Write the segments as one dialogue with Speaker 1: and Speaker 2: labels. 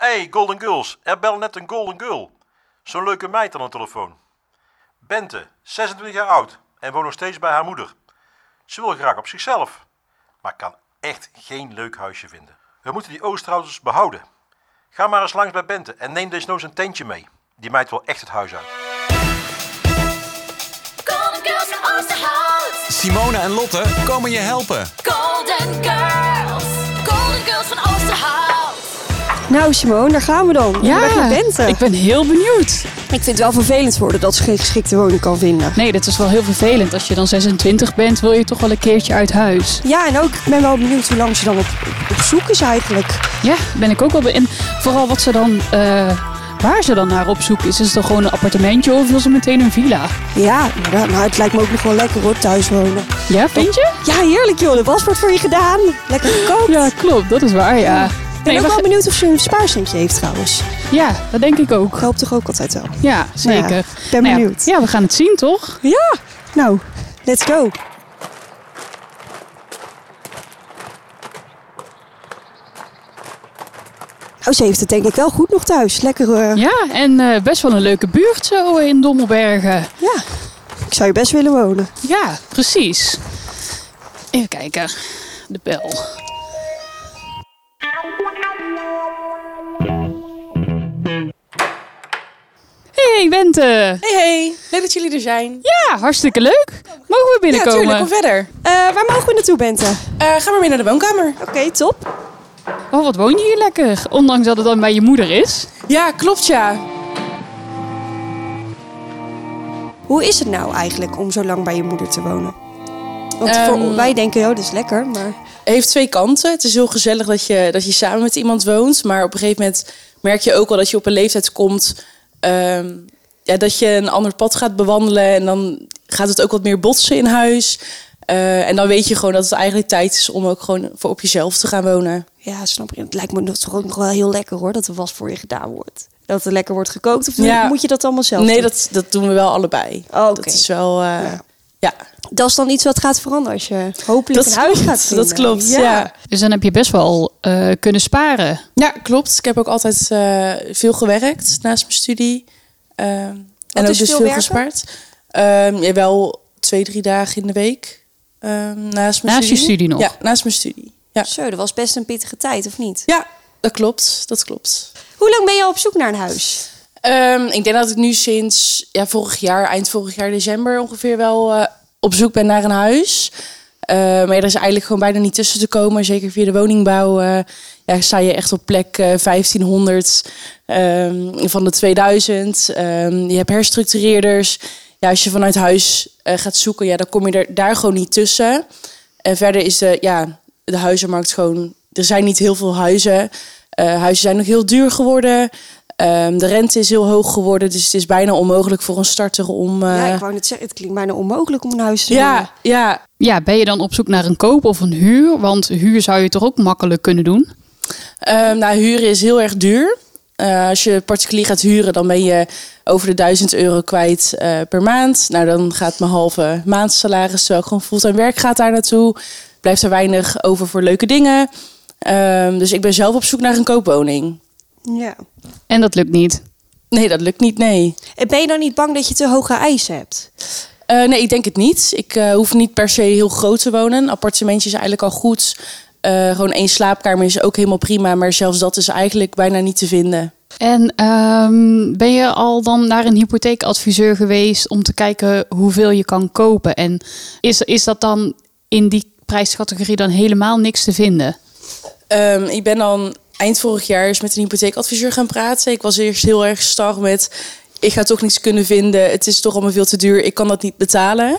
Speaker 1: Hey, Golden Girls, er belt net een Golden Girl. Zo'n leuke meid aan de telefoon. Bente, 26 jaar oud en woont nog steeds bij haar moeder. Ze wil graag op zichzelf, maar kan echt geen leuk huisje vinden. We moeten die Oosterhouders behouden. Ga maar eens langs bij Bente en neem desnoods een tentje mee. Die meid wil echt het huis uit.
Speaker 2: Golden Girls van Oosterhout.
Speaker 3: Simone en Lotte komen je helpen.
Speaker 2: Golden Girls.
Speaker 4: Nou Simone, daar gaan we dan.
Speaker 5: Ja,
Speaker 4: Bente.
Speaker 5: ik ben heel benieuwd.
Speaker 4: Ik vind het wel vervelend worden dat ze geen geschikte woning kan vinden.
Speaker 5: Nee, dat is wel heel vervelend. Als je dan 26 bent, wil je toch wel een keertje uit huis.
Speaker 4: Ja, en ook, ik ben wel benieuwd hoe lang ze dan op, op zoek is eigenlijk.
Speaker 5: Ja, ben ik ook wel. be- En vooral wat ze dan, eh, waar ze dan naar op zoek is. Is het dan gewoon een appartementje of wil ze meteen een villa?
Speaker 4: Ja, maar nou, het lijkt me ook nog wel lekker hoor, thuis wonen.
Speaker 5: Ja, vind je?
Speaker 4: Ja, heerlijk joh, de was wordt voor je gedaan. Lekker gekookt.
Speaker 5: Ja, klopt. Dat is waar, ja.
Speaker 4: Ik ben
Speaker 5: Nee,
Speaker 4: ook
Speaker 5: we
Speaker 4: wel benieuwd of ze een spaarcentje heeft trouwens.
Speaker 5: Ja, dat denk ik ook.
Speaker 4: Ik hoop toch ook altijd wel.
Speaker 5: Ja, zeker.
Speaker 4: Nou ja, ben
Speaker 5: Nou ja,
Speaker 4: benieuwd.
Speaker 5: Ja, we gaan het zien, toch?
Speaker 4: Ja, nou, let's go. Oh, ze heeft het denk ik wel goed nog thuis. Lekker, eh,
Speaker 5: Ja, en eh, best wel een leuke buurt zo in Dommelbergen.
Speaker 4: ja. Ik zou je best willen wonen.
Speaker 5: Ja, precies. Even kijken. De bel. Hey Bente.
Speaker 6: Hey, hey. Leuk dat jullie er zijn.
Speaker 5: Ja, hartstikke leuk. Mogen we
Speaker 6: Ja,
Speaker 5: binnenkomen?
Speaker 6: tuurlijk. Kom verder.
Speaker 4: Eh, waar mogen we naartoe, Bente?
Speaker 6: Eh, ga maar mee naar de woonkamer.
Speaker 4: Oké, top.
Speaker 5: oh, wat woon je hier lekker. Ondanks dat het dan bij je moeder is.
Speaker 6: Ja, klopt ja.
Speaker 4: Hoe is het nou eigenlijk om zo lang bij je moeder te wonen? Want
Speaker 6: Ehm,
Speaker 4: voor, wij denken, oh, dat is lekker, maar...
Speaker 6: Het heeft twee kanten. Het is heel gezellig dat je, dat je samen met iemand woont. Maar op een gegeven moment merk je ook wel dat je op een leeftijd komt... ehm, ja, dat je een ander pad gaat bewandelen. En dan gaat het ook wat meer botsen in huis. Eh, en dan weet je gewoon dat het eigenlijk tijd is om ook gewoon voor op jezelf te gaan wonen.
Speaker 4: Ja, snap je. Het lijkt me toch ook nog wel heel lekker hoor, dat er was voor je gedaan wordt. Dat er lekker wordt gekookt. Of
Speaker 6: Ja.
Speaker 4: moet je dat allemaal zelf
Speaker 6: Nee,
Speaker 4: doen?
Speaker 6: dat, dat doen we wel allebei.
Speaker 4: Oh.
Speaker 6: Dat is wel... eh,
Speaker 4: Ja. Dat is dan iets wat gaat veranderen als je hopelijk
Speaker 6: Dat
Speaker 4: een huis gaat vinden.
Speaker 6: dat klopt, ja.
Speaker 5: Dus dan heb je best wel eh, kunnen sparen.
Speaker 6: Ja, klopt. Ik heb ook altijd eh, veel gewerkt naast mijn studie. Ehm, en ook
Speaker 4: is
Speaker 6: dus
Speaker 4: veel
Speaker 6: gespaard. Ehm ja, wel twee, drie dagen in de week. ehm, naast mijn
Speaker 5: Naast je
Speaker 6: studie.
Speaker 5: studie nog?
Speaker 6: Ja, naast mijn studie. Ja.
Speaker 4: Zo, dat was best een pittige tijd, of niet?
Speaker 6: ja, dat klopt. Dat klopt.
Speaker 4: Hoe lang ben je al op zoek naar een huis?
Speaker 6: Ehm, ik denk dat ik nu sinds ja, vorig jaar, eind vorig jaar december ongeveer wel eh, op zoek ben naar een huis. Eh, maar er is eigenlijk gewoon bijna niet tussen te komen. Zeker via de woningbouw eh, ja, sta je echt op plek eh, 1500 ehm, van de 2000. Ehm, je hebt herstructureerders. Ja, als je vanuit huis gaat zoeken, ja, dan kom je er daar gewoon niet tussen. En verder is de, ja, de huizenmarkt gewoon... Er zijn niet heel veel huizen. Huizen zijn nog heel duur geworden. Ehm, de rente is heel hoog geworden. Dus het is bijna onmogelijk voor een starter om... eh,
Speaker 4: ja, ik wou net zeggen, het klinkt bijna onmogelijk om een huis te
Speaker 6: ja, ja,
Speaker 5: Ja, ben je dan op zoek naar een koop of een huur? Want huur zou je toch ook makkelijk kunnen doen?
Speaker 6: Ehm, nou, huren is heel erg duur. Eh, als je particulier gaat huren, dan ben je over de 1000 euro kwijt eh, per maand. Nou, dan gaat mijn halve maandsalaris, terwijl ik gewoon fulltime werk gaat daar naartoe. Blijft er weinig over voor leuke dingen. Ehm, dus ik ben zelf op zoek naar een koopwoning.
Speaker 4: Ja.
Speaker 5: En dat lukt niet.
Speaker 6: Nee, dat lukt niet, nee.
Speaker 4: En ben je dan niet bang dat je te hoge eisen hebt?
Speaker 6: Eh, nee, ik denk het niet. Ik eh, hoef niet per se heel groot te wonen. Een appartementje is eigenlijk al goed. Eh, gewoon één slaapkamer is ook helemaal prima. Maar zelfs dat is eigenlijk bijna niet te vinden.
Speaker 5: En ehm, ben je al dan naar een hypotheekadviseur geweest om te kijken hoeveel je kan kopen? En is, is dat dan in die prijscategorie dan helemaal niks te vinden?
Speaker 6: Ehm, ik ben dan eind vorig jaar eens met een hypotheekadviseur gaan praten. Ik was eerst heel erg star met... ik ga toch niets kunnen vinden. Het is toch allemaal veel te duur. Ik kan dat niet betalen.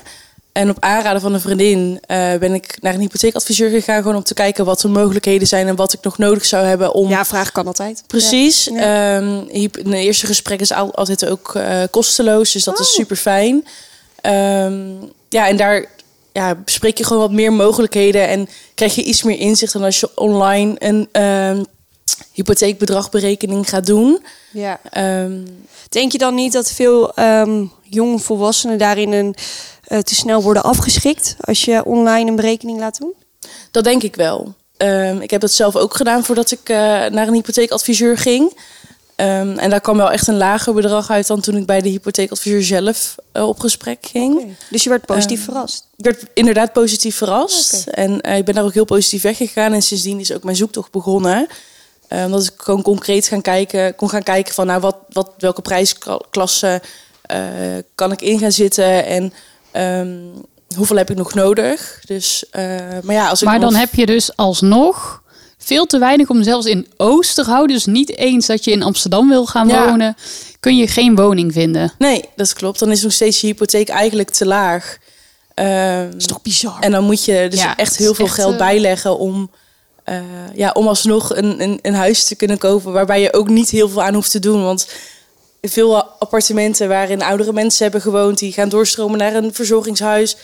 Speaker 6: En op aanraden van een vriendin eh, ben ik naar een hypotheekadviseur gegaan... gewoon om te kijken wat de mogelijkheden zijn... en wat ik nog nodig zou hebben om...
Speaker 4: Ja, vraag kan altijd.
Speaker 6: Precies.
Speaker 4: Ja.
Speaker 6: Ehm, een eerste gesprek is al- altijd ook eh, kosteloos, dus dat is super fijn. ja, en daar ja, bespreek je gewoon wat meer mogelijkheden en krijg je iets meer inzicht dan als je online een ehm, hypotheekbedragberekening gaat doen.
Speaker 4: Ja.
Speaker 6: Ehm,
Speaker 4: Denk je dan niet dat veel ehm jonge volwassenen daarin een, eh, te snel worden afgeschikt als je online een berekening laat doen?
Speaker 6: dat denk ik wel. ehm, ik heb dat zelf ook gedaan voordat ik eh, naar een hypotheekadviseur ging. En daar kwam wel echt een lager bedrag uit dan toen ik bij de hypotheekadviseur zelf eh, op gesprek ging.
Speaker 4: Dus je werd positief verrast.
Speaker 6: Ik werd inderdaad positief verrast.
Speaker 4: Oké.
Speaker 6: En ik ben daar ook heel positief weggegaan. En sindsdien is ook mijn zoektocht begonnen. Eh, Omdat ik gewoon concreet gaan kijken, kon gaan kijken van nou, wat, wat, welke prijsklasse eh, kan ik in gaan zitten. En ehm, hoeveel heb ik nog nodig. Dus, eh, maar ja, als ik
Speaker 5: Maar dan
Speaker 6: nog-
Speaker 5: heb je dus alsnog veel te weinig om zelfs in Oost te houden. Dus niet eens dat je in Amsterdam wil gaan
Speaker 6: Ja.
Speaker 5: wonen, kun je geen woning vinden.
Speaker 6: Nee, dat klopt. Dan is nog steeds je hypotheek eigenlijk te laag.
Speaker 4: Dat is toch bizar?
Speaker 6: En dan moet je dus
Speaker 5: Ja,
Speaker 6: echt heel veel
Speaker 5: echt,
Speaker 6: geld bijleggen om, eh, ja, om alsnog een, een, een huis te kunnen kopen waarbij je ook niet heel veel aan hoeft te doen. Want veel appartementen waarin oudere mensen hebben gewoond, die gaan doorstromen naar een verzorgingshuis.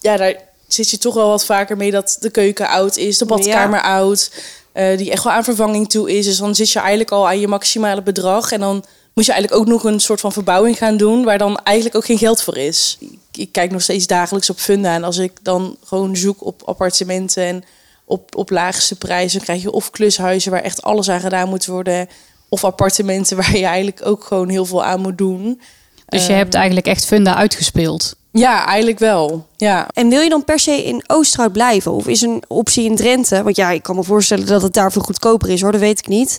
Speaker 6: Ja, daar zit je toch wel wat vaker mee dat de keuken oud is, de badkamer oud, eh, die echt wel aan vervanging toe is. Dus dan zit je eigenlijk al aan je maximale bedrag en dan moet je eigenlijk ook nog een soort van verbouwing gaan doen waar dan eigenlijk ook geen geld voor is. Ik, ik kijk nog steeds dagelijks op Funda en als ik dan gewoon zoek op appartementen en op, op laagste prijzen, dan krijg je of klushuizen waar echt alles aan gedaan moet worden, of appartementen waar je eigenlijk ook gewoon heel veel aan moet doen.
Speaker 5: Dus je
Speaker 6: Ehm,
Speaker 5: hebt eigenlijk echt funda uitgespeeld.
Speaker 6: Ja, eigenlijk wel. Ja.
Speaker 4: En wil je dan per se in Oosterhout blijven? Of is een optie in Drenthe? Want ja, ik kan me voorstellen dat het daar veel goedkoper is hoor, dat weet ik niet.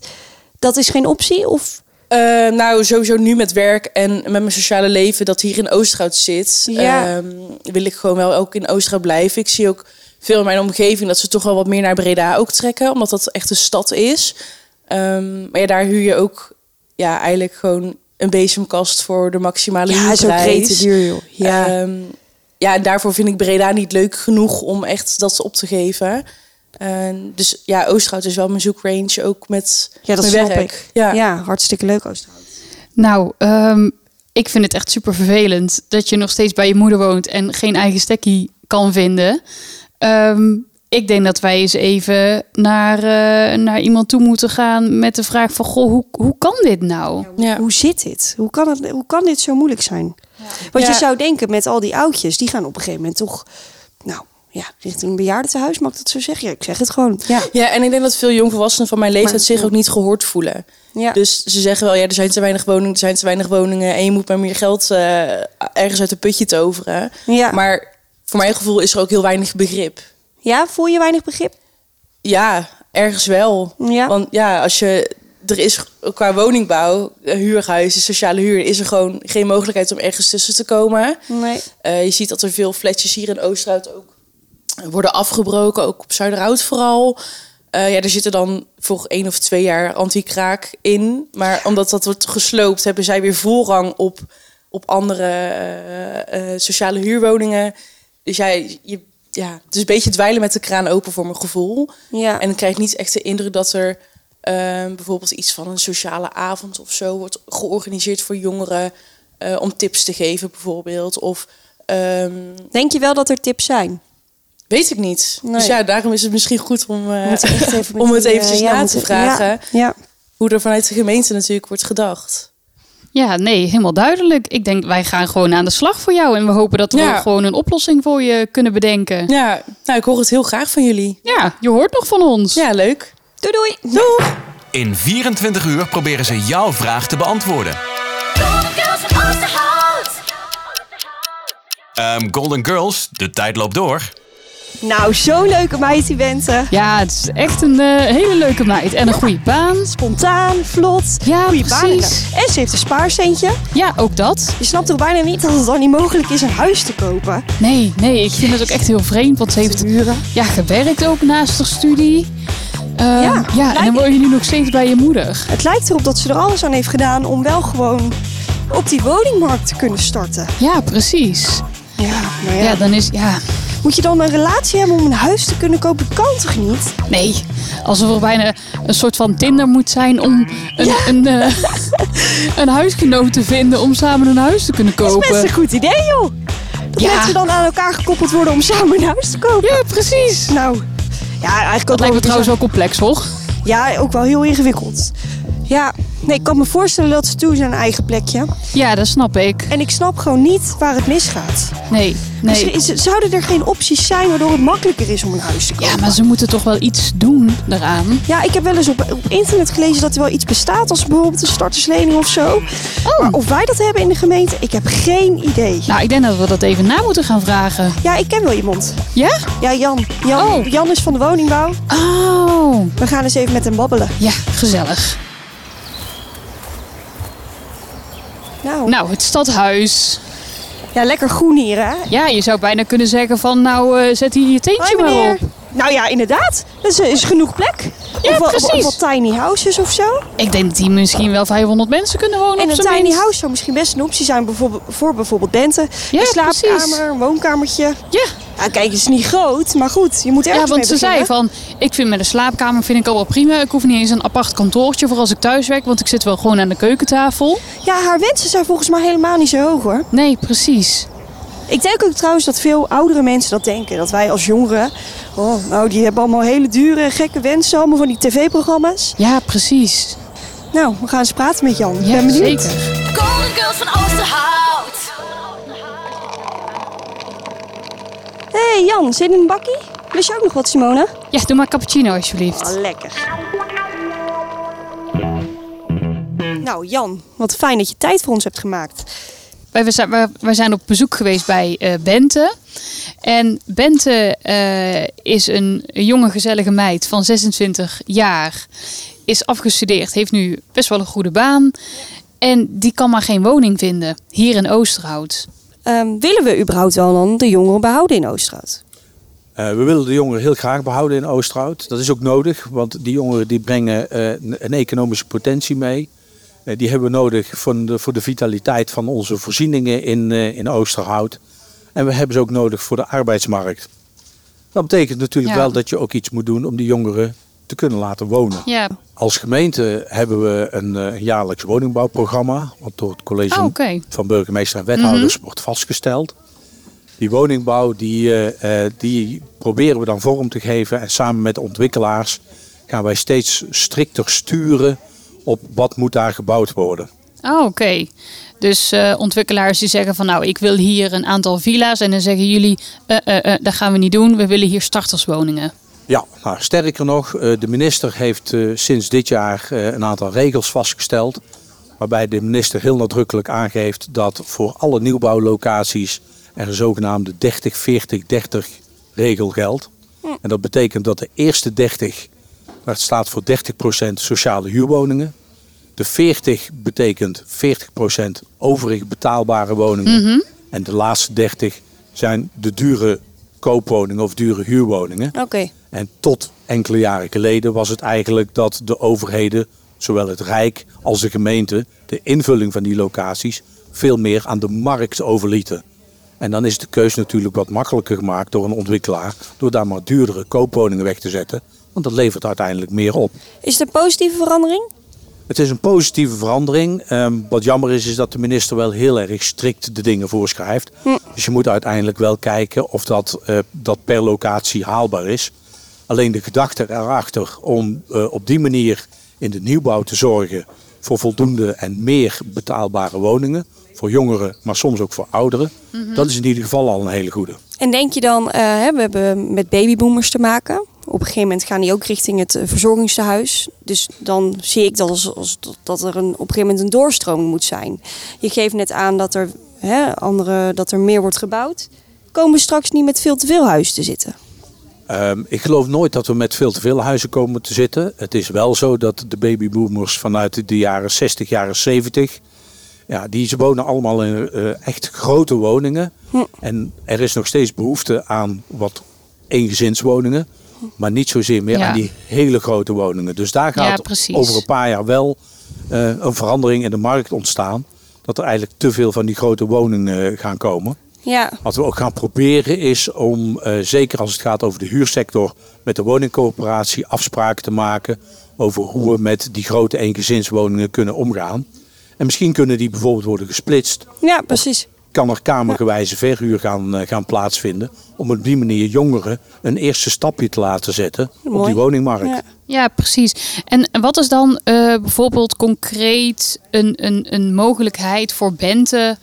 Speaker 4: Dat is geen optie? Of
Speaker 6: Eh, nou, sowieso nu met werk en met mijn sociale leven dat hier in Oosterhout zit,
Speaker 4: Ja.
Speaker 6: ehm, wil ik gewoon wel ook in Oosterhout blijven. Ik zie ook veel in mijn omgeving dat ze toch wel wat meer naar Breda ook trekken, omdat dat echt een stad is. Ehm, maar ja, daar huur je ook ja, eigenlijk gewoon een bezemkast voor de maximale
Speaker 4: ja, is ook
Speaker 6: huurprijs.
Speaker 4: rete duur joh. Ja.
Speaker 6: Ja. ja, en daarvoor vind ik Breda niet leuk genoeg om echt dat op te geven. En dus ja, Oosterhout is wel mijn zoekrange, ook met
Speaker 4: ja, dat
Speaker 6: mijn
Speaker 4: snap
Speaker 6: werk.
Speaker 4: ik.
Speaker 6: Ja.
Speaker 4: Ja. hartstikke leuk Oosterhout.
Speaker 5: Nou, ehm, ik vind het echt super vervelend dat je nog steeds bij je moeder woont en geen eigen stekkie kan vinden. Ehm, ik denk dat wij eens even naar, eh, naar iemand toe moeten gaan met de vraag van... Goh, hoe, hoe kan dit nou?
Speaker 6: Ja.
Speaker 4: Hoe zit dit? Hoe kan, het, hoe kan dit zo moeilijk zijn? Want je zou denken met al die oudjes, die gaan op een gegeven moment toch... Nou ja, richting een bejaardentehuis, mag ik dat zo zeggen? Ja, ik zeg het gewoon. Ja.
Speaker 6: Ja, en ik denk dat veel jongvolwassenen van mijn leeftijd
Speaker 4: Maar-
Speaker 6: zich
Speaker 4: ja.
Speaker 6: ook niet gehoord voelen.
Speaker 4: Ja.
Speaker 6: Dus ze zeggen wel, ja, er zijn te weinig woningen, er zijn te weinig woningen en je moet maar meer geld eh, ergens uit een putje toveren.
Speaker 4: ja.
Speaker 6: Maar voor mijn gevoel is er ook heel weinig begrip.
Speaker 4: ja, voel je weinig begrip?
Speaker 6: Ja, ergens wel.
Speaker 4: Ja.
Speaker 6: Want ja, als je er is qua woningbouw, eh, huurhuizen, sociale huur, is er gewoon geen mogelijkheid om ergens tussen te komen.
Speaker 4: Nee.
Speaker 6: Eh, je ziet dat er veel flatjes hier in Oosterhout ook worden afgebroken, ook op Zuiderhout vooral. Eh, ja, er zitten dan voor één of twee jaar anti-kraak in. Maar omdat dat wordt gesloopt, hebben zij weer voorrang op, op andere sociale huurwoningen. Dus jij, je, ja, het is een beetje dweilen met de kraan open voor mijn gevoel.
Speaker 4: Ja.
Speaker 6: En ik krijg niet echt de indruk dat er ehm, bijvoorbeeld iets van een sociale avond of zo wordt georganiseerd voor jongeren. eh, om tips te geven bijvoorbeeld. Of ehm,
Speaker 4: Denk je wel dat er tips zijn?
Speaker 6: weet ik niet.
Speaker 4: Nee.
Speaker 6: Dus ja, daarom is het misschien goed om, eh,
Speaker 4: even met
Speaker 6: om het
Speaker 4: eh,
Speaker 6: eventjes
Speaker 4: ja,
Speaker 6: na te vragen.
Speaker 4: Ja, ja.
Speaker 6: Hoe er vanuit de gemeente natuurlijk wordt gedacht.
Speaker 5: Ja, nee, helemaal duidelijk. Ik denk, wij gaan gewoon aan de slag voor jou. En we hopen dat we
Speaker 6: Ja.
Speaker 5: ook gewoon een oplossing voor je kunnen bedenken. Ja,
Speaker 6: Ja, nou, ik hoor het heel graag van jullie.
Speaker 5: je hoort nog van ons.
Speaker 6: Ja, leuk.
Speaker 4: Doei doei.
Speaker 6: Doeg!
Speaker 3: In 24 uur proberen ze jouw vraag te beantwoorden. Ehm, Golden Girls, de tijd loopt door.
Speaker 4: Nou, zo'n leuke meid die.
Speaker 5: Ja, het is echt een eh, hele leuke meid. En een goede baan.
Speaker 4: Spontaan, vlot,
Speaker 5: Ja,
Speaker 4: goede baan. En ze heeft een spaarcentje.
Speaker 5: Ja, ook dat.
Speaker 4: Je snapt toch bijna niet dat het dan niet mogelijk is een huis te kopen?
Speaker 5: Nee, nee, ik vind het ook echt heel vreemd. Want ze heeft ja, gewerkt ook naast haar studie. Ehm,
Speaker 4: Ja,
Speaker 5: ja, en dan woon je nu nog steeds bij je moeder.
Speaker 4: Het lijkt erop dat ze er alles aan heeft gedaan om wel gewoon op die woningmarkt te kunnen starten.
Speaker 5: Ja, precies.
Speaker 4: Ja, nou ja.
Speaker 5: Ja, dan is, ja,
Speaker 4: Moet je dan een relatie hebben om een huis te kunnen kopen? Kan toch niet?
Speaker 5: nee. Alsof er bijna een soort van Tinder moet zijn om een, een, eh, een huisgenoot te vinden om samen een huis te kunnen
Speaker 4: Dat is best
Speaker 5: kopen.
Speaker 4: een goed idee, joh. Dat
Speaker 5: Ja.
Speaker 4: mensen dan aan elkaar gekoppeld worden om samen een huis te kopen.
Speaker 5: Ja, precies.
Speaker 4: Nou, ja, eigenlijk ook
Speaker 5: Dat lijkt me trouwens wel complex, hoor.
Speaker 4: Ja, ook wel heel ingewikkeld. Ja, Nee, ik kan me voorstellen dat ze toe zijn aan eigen plekje.
Speaker 5: Ja, dat snap ik.
Speaker 4: En ik snap gewoon niet waar het misgaat.
Speaker 5: Nee,
Speaker 4: Dus
Speaker 5: nee.
Speaker 4: is, zouden er geen opties zijn waardoor het makkelijker is om een huis te kopen?
Speaker 5: Ja, maar ze moeten toch wel iets doen daaraan.
Speaker 4: Ja, ik heb wel eens op, op internet gelezen dat er wel iets bestaat als bijvoorbeeld een starterslening of zo. Maar of wij dat hebben in de gemeente, ik heb geen idee.
Speaker 5: Nou, ik denk dat we dat even na moeten gaan vragen.
Speaker 4: Ja, ik ken wel iemand.
Speaker 5: Ja?
Speaker 4: Ja, Jan. Jan,
Speaker 5: Oh.
Speaker 4: Jan is van de woningbouw.
Speaker 5: Oh,
Speaker 4: We gaan eens even met hem babbelen.
Speaker 5: ja, gezellig.
Speaker 4: Nou,
Speaker 5: Nou, het stadhuis.
Speaker 4: ja, lekker groen hier, hè?
Speaker 5: Ja, je zou bijna kunnen zeggen van, nou, eh, zet hier je teentje
Speaker 4: Hoi,
Speaker 5: maar op.
Speaker 4: Nou ja, inderdaad. Er is, is genoeg plek.
Speaker 5: Ja,
Speaker 4: of, wat- of,
Speaker 5: precies.
Speaker 4: wat tiny houses of zo.
Speaker 5: Ik denk dat hier misschien wel 500 mensen kunnen wonen
Speaker 4: En
Speaker 5: op
Speaker 4: een tiny
Speaker 5: minst.
Speaker 4: house zou misschien best een optie zijn bijvoorbeeld, voor bijvoorbeeld Bente.
Speaker 5: Ja,
Speaker 4: een slaapkamer,
Speaker 5: precies.
Speaker 4: een woonkamertje.
Speaker 5: Ja.
Speaker 4: Ja, kijk, het is niet groot, maar goed, je moet ergens
Speaker 5: Ja, want ze zei van, ik vind met een slaapkamer vind ik al wel prima. Ik hoef niet eens een apart kantoortje voor als ik thuis werk, want ik zit wel gewoon aan de keukentafel.
Speaker 4: Ja, haar wensen zijn volgens mij helemaal niet zo hoog hoor.
Speaker 5: Nee, precies.
Speaker 4: Ik denk ook trouwens dat veel oudere mensen dat denken. Dat wij als jongeren, oh, nou die hebben allemaal hele dure, gekke wensen. Allemaal van die tv-programma's.
Speaker 5: Ja, precies.
Speaker 4: Nou, we gaan eens praten met Jan.
Speaker 5: Ja,
Speaker 4: ben benieuwd.
Speaker 5: zeker.
Speaker 4: Hey Jan, zit in een bakkie? Lust je ook nog wat, Simone?
Speaker 5: Ja, doe maar cappuccino alsjeblieft.
Speaker 4: Oh, lekker. Nou Jan, wat fijn dat je tijd voor ons hebt gemaakt.
Speaker 5: Wij, zijn, wij, wij zijn op bezoek geweest bij eh, Bente. En Bente eh, is een jonge gezellige meid van 26 jaar. Is afgestudeerd, heeft nu best wel een goede baan. En die kan maar geen woning vinden hier in Oosterhout.
Speaker 4: Ehm, willen we überhaupt wel dan de jongeren behouden in Oosterhout?
Speaker 7: Eh, we willen de jongeren heel graag behouden in Oosterhout. Dat is ook nodig, want die jongeren die brengen eh, een- economische potentie mee. Eh, die hebben we nodig voor de, voor de vitaliteit van onze voorzieningen in, eh, in Oosterhout. En we hebben ze ook nodig voor de arbeidsmarkt. Dat betekent natuurlijk
Speaker 5: Ja.
Speaker 7: wel dat je ook iets moet doen om die jongeren te kunnen laten wonen.
Speaker 5: Ja,
Speaker 7: Als gemeente hebben we een eh, jaarlijks woningbouwprogramma, wat door het college
Speaker 5: Oh,
Speaker 7: van burgemeester en wethouders wordt vastgesteld. Die woningbouw die, eh, eh, die proberen we dan vorm te geven en samen met de ontwikkelaars gaan wij steeds strikter sturen op wat moet daar gebouwd worden.
Speaker 5: oh, oké. Dus ontwikkelaars die zeggen van nou, ik wil hier een aantal villa's. En dan zeggen jullie, eh, dat gaan we niet doen. We willen hier starterswoningen.
Speaker 7: Ja, nou, sterker nog, eh, de minister heeft eh, sinds dit jaar eh, een aantal regels vastgesteld. Waarbij de minister heel nadrukkelijk aangeeft dat voor alle nieuwbouwlocaties er een zogenaamde 30-40-30 regel geldt. En dat betekent dat de eerste 30, dat staat voor 30% sociale huurwoningen. De 40 betekent 40% overig betaalbare woningen. En de laatste 30 zijn de dure koopwoningen of dure huurwoningen.
Speaker 4: Oké.
Speaker 7: En tot enkele jaren geleden was het eigenlijk dat de overheden, zowel het Rijk als de gemeente, de invulling van die locaties veel meer aan de markt overlieten. En dan is de keus natuurlijk wat makkelijker gemaakt door een ontwikkelaar door daar maar duurdere koopwoningen weg te zetten. Want dat levert uiteindelijk meer op.
Speaker 4: Is het een positieve verandering?
Speaker 7: Het is een positieve verandering. Ehm, wat jammer is, is dat de minister wel heel erg strikt de dingen voorschrijft. Dus je moet uiteindelijk wel kijken of dat, eh, dat per locatie haalbaar is. Alleen de gedachte erachter om eh, op die manier in de nieuwbouw te zorgen voor voldoende en meer betaalbare woningen. Voor jongeren, maar soms ook voor ouderen. Dat is in ieder geval al een hele goede.
Speaker 4: En denk je dan, eh, we hebben met babyboomers te maken. Op een gegeven moment gaan die ook richting het eh, verzorgingstehuis. Dus dan zie ik dat als, als dat er een, op een gegeven moment een doorstroming moet zijn. Je geeft net aan dat er, hè, andere, dat er meer wordt gebouwd. Komen we straks niet met veel te veel huis te zitten?
Speaker 7: Ehm, ik geloof nooit dat we met veel te veel huizen komen te zitten. Het is wel zo dat de babyboomers vanuit de jaren 60, jaren 70... Ja, die ze wonen allemaal in eh, echt grote woningen. En er is nog steeds behoefte aan wat eengezinswoningen. Maar niet zozeer meer
Speaker 5: Ja.
Speaker 7: aan die hele grote woningen. Dus daar gaat over een paar jaar wel eh, een verandering in de markt ontstaan. Dat er eigenlijk te veel van die grote woningen eh, gaan komen.
Speaker 4: Ja,
Speaker 7: Wat we ook gaan proberen is om, eh, zeker als het gaat over de huursector, met de woningcoöperatie afspraken te maken over hoe we met die grote eengezinswoningen kunnen omgaan. En misschien kunnen die bijvoorbeeld worden gesplitst.
Speaker 4: ja precies.
Speaker 7: kan er kamergewijze verhuur gaan, eh, gaan plaatsvinden. Om op die manier jongeren een eerste stapje te laten zetten op
Speaker 4: Mooi.
Speaker 7: die woningmarkt.
Speaker 4: Ja.
Speaker 5: Ja, precies. En wat is dan eh, bijvoorbeeld concreet een, een, een mogelijkheid voor Bente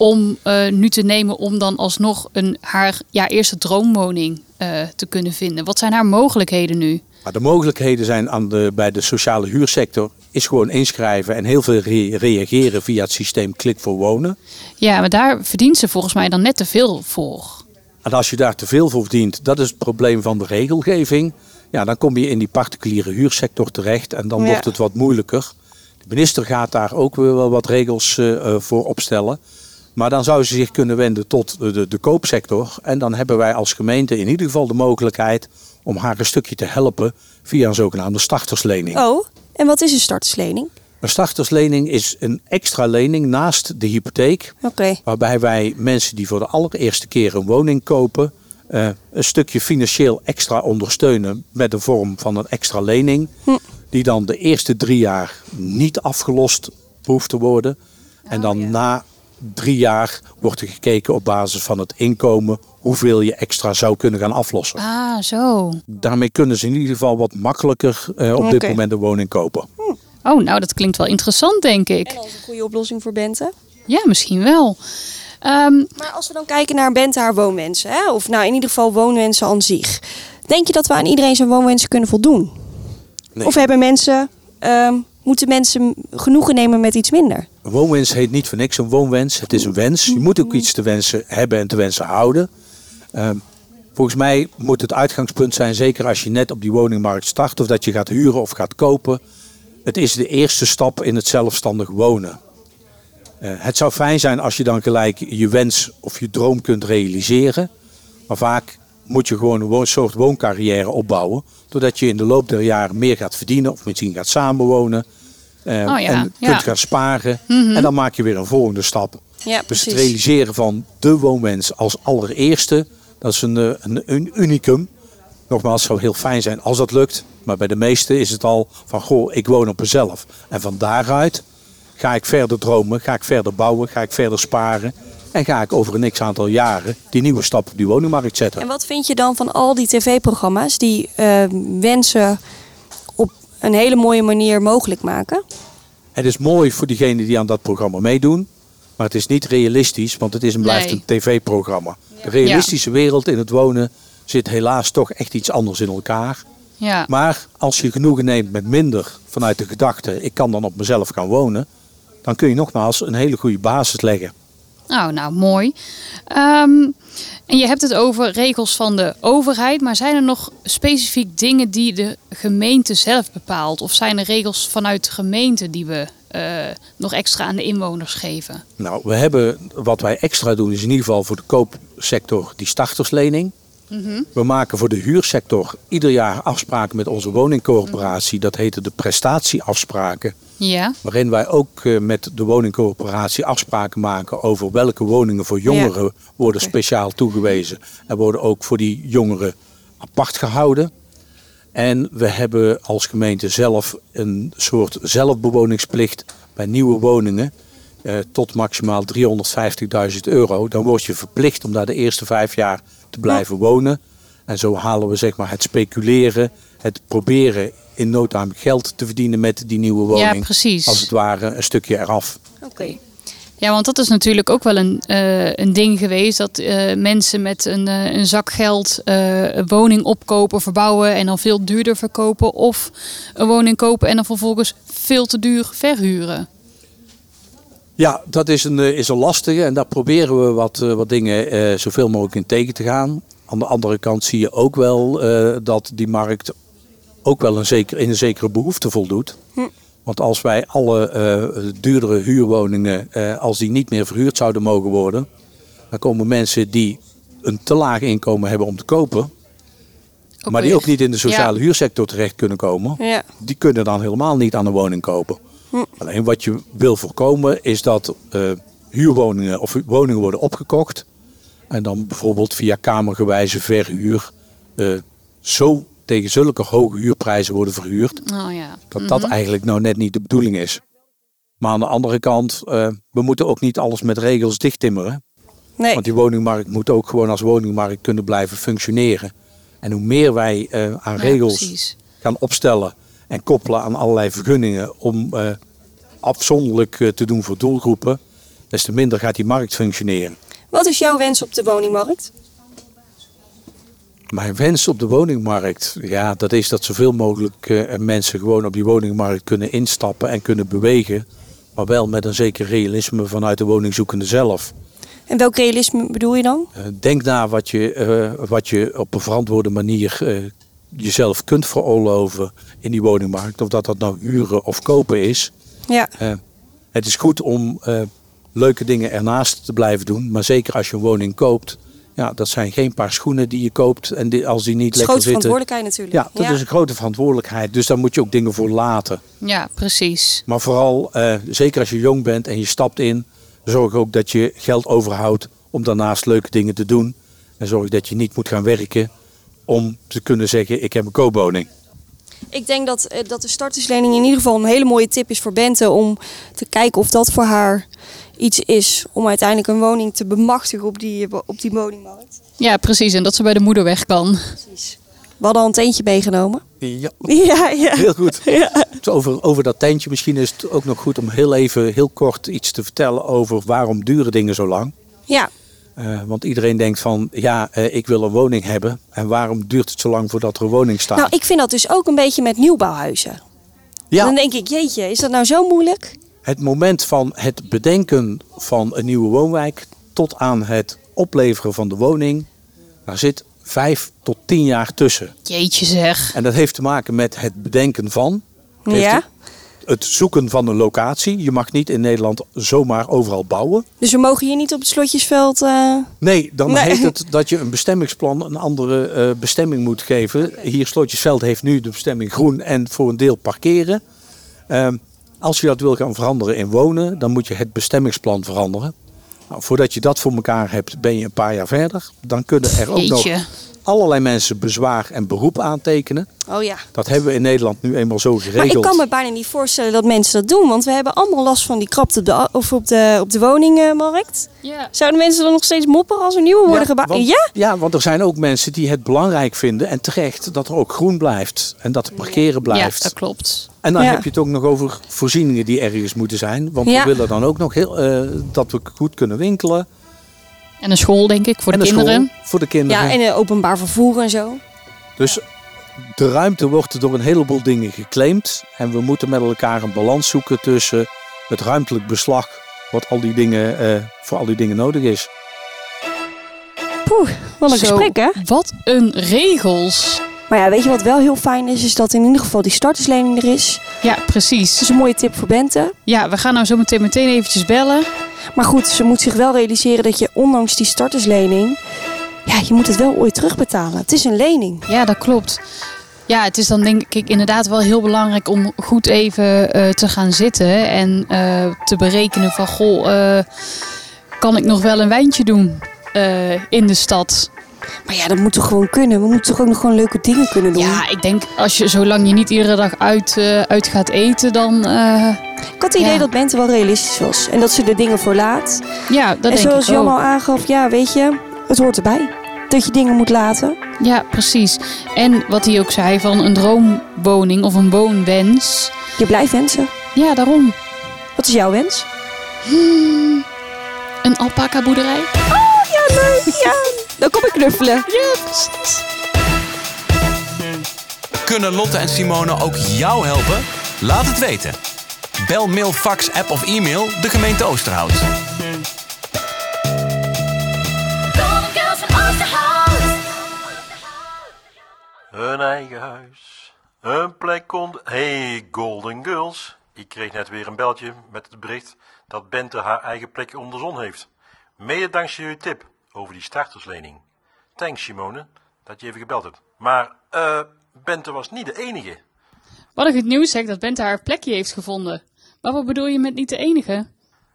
Speaker 5: om eh, nu te nemen om dan alsnog een, haar ja, eerste droomwoning eh, te kunnen vinden? Wat zijn haar mogelijkheden nu?
Speaker 7: Maar de mogelijkheden zijn aan de, bij de sociale huursector is gewoon inschrijven en heel veel re- reageren via het systeem Klik voor Wonen.
Speaker 5: Ja, maar daar verdient ze volgens mij dan net te veel voor.
Speaker 7: En als je daar te veel voor verdient, dat is het probleem van de regelgeving. Ja, dan kom je in die particuliere huursector terecht en dan
Speaker 4: Ja.
Speaker 7: wordt het wat moeilijker. De minister gaat daar ook weer wel wat regels eh, voor opstellen. Maar dan zou ze zich kunnen wenden tot de, de, de koopsector. En dan hebben wij als gemeente in ieder geval de mogelijkheid om haar een stukje te helpen via een zogenaamde starterslening.
Speaker 4: Oh, en wat is een starterslening?
Speaker 7: Een starterslening is een extra lening naast de hypotheek. Waarbij wij mensen die voor de allereerste keer een woning kopen, eh, een stukje financieel extra ondersteunen met de vorm van een extra lening. Die dan de eerste drie jaar niet afgelost hoeft te worden. En dan na drie jaar wordt er gekeken op basis van het inkomen hoeveel je extra zou kunnen gaan aflossen.
Speaker 5: Ah, zo.
Speaker 7: Daarmee kunnen ze in ieder geval wat makkelijker eh, op dit moment een woning kopen.
Speaker 5: Oh, nou, dat klinkt wel interessant, denk ik.
Speaker 4: En dat is een goede oplossing voor Bente.
Speaker 5: Ja, misschien wel. Ehm,
Speaker 4: Maar als we dan kijken naar Bente haar woonwensen, hè? of nou in ieder geval woonwensen aan zich. Denk je dat we aan iedereen zijn woonwensen kunnen voldoen?
Speaker 7: Nee.
Speaker 4: Of hebben mensen, ehm, moeten mensen genoegen nemen met iets minder?
Speaker 7: Woonwens heet niet voor niks een woonwens. Het is een wens. Je moet ook iets te wensen hebben en te wensen houden. Ehm, volgens mij moet het uitgangspunt zijn, zeker als je net op die woningmarkt start of dat je gaat huren of gaat kopen. Het is de eerste stap in het zelfstandig wonen. Eh, het zou fijn zijn als je dan gelijk je wens of je droom kunt realiseren. Maar vaak moet je gewoon een soort wooncarrière opbouwen. Doordat je in de loop der jaren meer gaat verdienen of misschien gaat samenwonen.
Speaker 5: Oh ja,
Speaker 7: en
Speaker 5: ja. Mhm.
Speaker 7: kunt gaan sparen. En dan maak je weer een volgende stap.
Speaker 4: Ja,
Speaker 7: Dus het realiseren van de woonwens als allereerste, dat is een, eh, een, een unicum. Nogmaals, het zou heel fijn zijn als dat lukt. Maar bij de meesten is het al van, goh, ik woon op mezelf. En van daaruit ga ik verder dromen, ga ik verder bouwen, ga ik verder sparen. En ga ik over een x aantal jaren die nieuwe stap op die woningmarkt zetten.
Speaker 4: En wat vind je dan van al die tv-programma's die eh, wensen een hele mooie manier mogelijk maken?
Speaker 7: Het is mooi voor diegenen die aan dat programma meedoen. Maar het is niet realistisch, want het is en blijft
Speaker 5: Nee.
Speaker 7: een tv-programma. De realistische wereld in het wonen zit helaas toch echt iets anders in elkaar.
Speaker 5: ja.
Speaker 7: Maar als je genoegen neemt met minder vanuit de gedachte, ik kan dan op mezelf gaan wonen, dan kun je nogmaals een hele goede basis leggen.
Speaker 5: Oh, nou mooi. Ehm, en je hebt het over regels van de overheid, maar zijn er nog specifiek dingen die de gemeente zelf bepaalt? Of zijn er regels vanuit de gemeente die we eh, nog extra aan de inwoners geven?
Speaker 7: Nou, we hebben, wat wij extra doen, is in ieder geval voor de koopsector die starterslening. We maken voor de huursector ieder jaar afspraken met onze woningcorporatie. Dat heette de prestatieafspraken.
Speaker 5: Ja,
Speaker 7: Waarin wij ook eh, met de woningcorporatie afspraken maken over welke woningen voor jongeren worden speciaal toegewezen. En worden ook voor die jongeren apart gehouden. En we hebben als gemeente zelf een soort zelfbewoningsplicht bij nieuwe woningen. Eh, tot maximaal 350.000 euro. Dan word je verplicht om daar de eerste vijf jaar te blijven wonen. En zo halen we zeg maar het speculeren, het proberen in no time geld te verdienen met die nieuwe woning
Speaker 5: ja precies.
Speaker 7: als het ware een stukje eraf.
Speaker 4: Oké.
Speaker 5: Ja, want dat is natuurlijk ook wel een, eh, een ding geweest. Dat eh, mensen met een, een zak geld een woning opkopen, verbouwen en dan veel duurder verkopen. Of een woning kopen en dan vervolgens veel te duur verhuren.
Speaker 7: Ja, dat is een, eh, is een lastige en daar proberen we wat, eh, wat dingen eh, zoveel mogelijk in tegen te gaan. Aan de andere kant zie je ook wel dat die markt ook wel een zeker, in een zekere behoefte voldoet. Want als wij alle eh, duurdere huurwoningen, als die niet meer verhuurd zouden mogen worden, dan komen mensen die een te laag inkomen hebben om te kopen, maar die ook niet in de sociale huursector terecht kunnen komen,
Speaker 4: Ja.
Speaker 7: die kunnen dan helemaal niet aan een woning kopen. Alleen wat je wil voorkomen is dat eh, huurwoningen of woningen worden opgekocht. En dan bijvoorbeeld via kamergewijze verhuur eh, zo tegen zulke hoge huurprijzen worden verhuurd.
Speaker 5: Oh ja.
Speaker 7: Dat dat eigenlijk nou net niet de bedoeling is. Maar aan de andere kant, eh, we moeten ook niet alles met regels dichttimmeren.
Speaker 4: Nee.
Speaker 7: Want die woningmarkt moet ook gewoon als woningmarkt kunnen blijven functioneren. En hoe meer wij eh, aan
Speaker 5: Ja,
Speaker 7: regels
Speaker 5: precies.
Speaker 7: gaan opstellen en koppelen aan allerlei vergunningen om eh, afzonderlijk eh, te doen voor doelgroepen, des te minder gaat die markt functioneren.
Speaker 4: Wat is jouw wens op de woningmarkt?
Speaker 7: Mijn wens op de woningmarkt, ja, dat is dat zoveel mogelijk eh, mensen gewoon op die woningmarkt kunnen instappen en kunnen bewegen. Maar wel met een zeker realisme vanuit de woningzoekende zelf.
Speaker 4: En welk realisme bedoel je dan?
Speaker 7: Denk na wat je, wat je op een verantwoorde manier jezelf kunt veroorloven in die woningmarkt. Of dat dat nou huren of kopen is.
Speaker 4: Ja.
Speaker 7: Eh, het is goed om eh, leuke dingen ernaast te blijven doen. Maar zeker als je een woning koopt. Ja, dat zijn geen paar schoenen die je koopt. En die, als die niet lekker
Speaker 4: grote
Speaker 7: zitten.
Speaker 4: verantwoordelijkheid natuurlijk.
Speaker 7: Ja, dat is een grote verantwoordelijkheid. Dus daar moet je ook dingen voor laten.
Speaker 5: Ja, precies.
Speaker 7: Maar vooral, eh, zeker als je jong bent en je stapt in, zorg ook dat je geld overhoudt om daarnaast leuke dingen te doen. En zorg dat je niet moet gaan werken om te kunnen zeggen, ik heb een koopwoning.
Speaker 4: Ik denk dat, eh, dat de starterslening in ieder geval een hele mooie tip is voor Bente om te kijken of dat voor haar iets is om uiteindelijk een woning te bemachtigen op die, op die woningmarkt.
Speaker 5: Ja, precies. En dat ze bij de moeder weg kan.
Speaker 4: Precies. We hadden al een teentje meegenomen.
Speaker 7: Ja,
Speaker 4: Ja, ja.
Speaker 7: heel goed.
Speaker 4: Ja.
Speaker 7: Over, over dat tentje, misschien is het ook nog goed om heel even, heel kort iets te vertellen over waarom duren dingen zo lang.
Speaker 4: ja.
Speaker 7: Eh, want iedereen denkt van, ja, eh, ik wil een woning hebben. En waarom duurt het zo lang voordat er een woning staat?
Speaker 4: Nou, ik vind dat dus ook een beetje met nieuwbouwhuizen.
Speaker 7: ja.
Speaker 4: Dan denk ik, jeetje, is dat nou zo moeilijk?
Speaker 7: Het moment van het bedenken van een nieuwe woonwijk tot aan het opleveren van de woning, daar zit vijf tot tien jaar tussen.
Speaker 5: Jeetje zeg.
Speaker 7: En dat heeft te maken met het bedenken van, Het heeft
Speaker 4: Ja.
Speaker 7: Het zoeken van een locatie. Je mag niet in Nederland zomaar overal bouwen.
Speaker 4: Dus we mogen hier niet op het slotjesveld. eh,
Speaker 7: Nee, dan
Speaker 4: Nee.
Speaker 7: heet het dat je een bestemmingsplan een andere eh, bestemming moet geven. Hier Slotjesveld heeft nu de bestemming groen en voor een deel parkeren. Ehm, als je dat wil gaan veranderen in wonen, dan moet je het bestemmingsplan veranderen. Nou, voordat je dat voor elkaar hebt, ben je een paar jaar verder. Dan kunnen er ook nog
Speaker 5: Jeetje.
Speaker 7: Allerlei mensen bezwaar en beroep aantekenen.
Speaker 4: Oh ja.
Speaker 7: Dat hebben we in Nederland nu eenmaal zo geregeld.
Speaker 4: Maar ik kan me bijna niet voorstellen dat mensen dat doen. Want we hebben allemaal last van die krapte op de, of op de, op de woningmarkt.
Speaker 5: Ja.
Speaker 4: Zouden mensen dan nog steeds mopperen als er nieuwe worden gebouwd?
Speaker 7: want,
Speaker 4: Ja?
Speaker 7: ja, want er zijn ook mensen die het belangrijk vinden en terecht dat er ook groen blijft en dat er parkeren
Speaker 5: ja,
Speaker 7: blijft.
Speaker 5: dat klopt.
Speaker 7: En dan
Speaker 4: Ja.
Speaker 7: heb je het ook nog over voorzieningen die ergens moeten zijn. Want
Speaker 4: Ja.
Speaker 7: we willen dan ook nog heel, eh, dat we goed kunnen winkelen.
Speaker 5: En een school, denk ik, voor
Speaker 7: en
Speaker 5: de kinderen.
Speaker 7: school voor de kinderen.
Speaker 4: Ja, en eh, openbaar vervoer en zo.
Speaker 7: Dus de ruimte wordt door een heleboel dingen geclaimd. En we moeten met elkaar een balans zoeken tussen het ruimtelijk beslag, wat al die dingen, eh, voor al die dingen nodig is.
Speaker 4: Poeh, wat een
Speaker 5: Zo,
Speaker 4: gesprek hè?
Speaker 5: Wat een regels.
Speaker 4: Maar ja, weet je wat wel heel fijn is? Is dat in ieder geval die starterslening er is.
Speaker 5: Ja,
Speaker 4: Dat
Speaker 5: precies.
Speaker 4: is een mooie tip voor Bente.
Speaker 5: Ja, we gaan nou zo meteen meteen eventjes bellen.
Speaker 4: Maar goed, ze moet zich wel realiseren dat je ondanks die starterslening... Ja, je moet het wel ooit terugbetalen. Het is een lening.
Speaker 5: Ja, dat klopt. Ja, het is dan denk ik inderdaad wel heel belangrijk om goed even eh, te gaan zitten en eh, te berekenen van goh, eh, kan ik nog wel een wijntje doen in de stad?
Speaker 4: Maar ja, dat moet toch gewoon kunnen? We moeten toch ook nog gewoon leuke dingen kunnen doen?
Speaker 5: Ja, ik denk als je zolang je niet iedere dag uit, eh, uit gaat eten, dan eh,
Speaker 4: Ik had het idee dat Bente wel realistisch was. En dat ze de dingen voor laat.
Speaker 5: ja, dat
Speaker 4: en
Speaker 5: denk
Speaker 4: zoals
Speaker 5: ik
Speaker 4: Jan al
Speaker 5: ook.
Speaker 4: aangaf, ja, weet je, het hoort erbij. Dat je dingen moet laten.
Speaker 5: Ja, precies. En wat hij ook zei van een droomwoning of een woonwens.
Speaker 4: Je blijft wensen.
Speaker 5: Ja, daarom.
Speaker 4: Wat is jouw wens?
Speaker 5: Een alpaca boerderij.
Speaker 4: Ja, leuk. Ja. Dan kom ik knuffelen.
Speaker 5: Ja, precies.
Speaker 3: Kunnen Lotte en Simone ook jou helpen? Laat het weten. Bel, mail, fax, app of e-mail de gemeente Oosterhout.
Speaker 2: Golden Girls van Oosterhout.
Speaker 1: Een eigen huis, een plek onder... Hey, Golden Girls. Ik kreeg net weer een beltje met het bericht dat Bente haar eigen plekje onder de zon heeft. Mede dankzij jullie tip over die starterslening. Thanks, Simone, dat je even gebeld hebt. Maar, eh, Bente was niet de enige.
Speaker 5: Wat ik het nieuws zeg dat Bente haar plekje heeft gevonden. Maar wat bedoel je met niet de enige?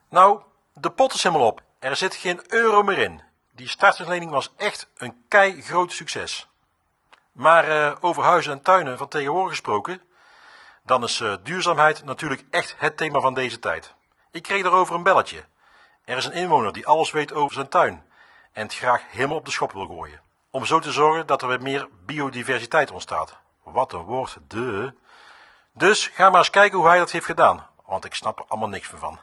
Speaker 1: Nou, de pot is helemaal op. Er zit geen euro meer in. Die starterslening was echt een kei groot succes. Maar eh, over huizen en tuinen van tegenwoordig gesproken, dan is eh, duurzaamheid natuurlijk echt het thema van deze tijd. Ik kreeg daarover een belletje. Er is een inwoner die alles weet over zijn tuin en het graag helemaal op de schop wil gooien. Om zo te zorgen dat er weer meer biodiversiteit ontstaat. Wat een woord, de. Dus ga maar eens kijken hoe hij dat heeft gedaan, want ik snap er allemaal niks meer van.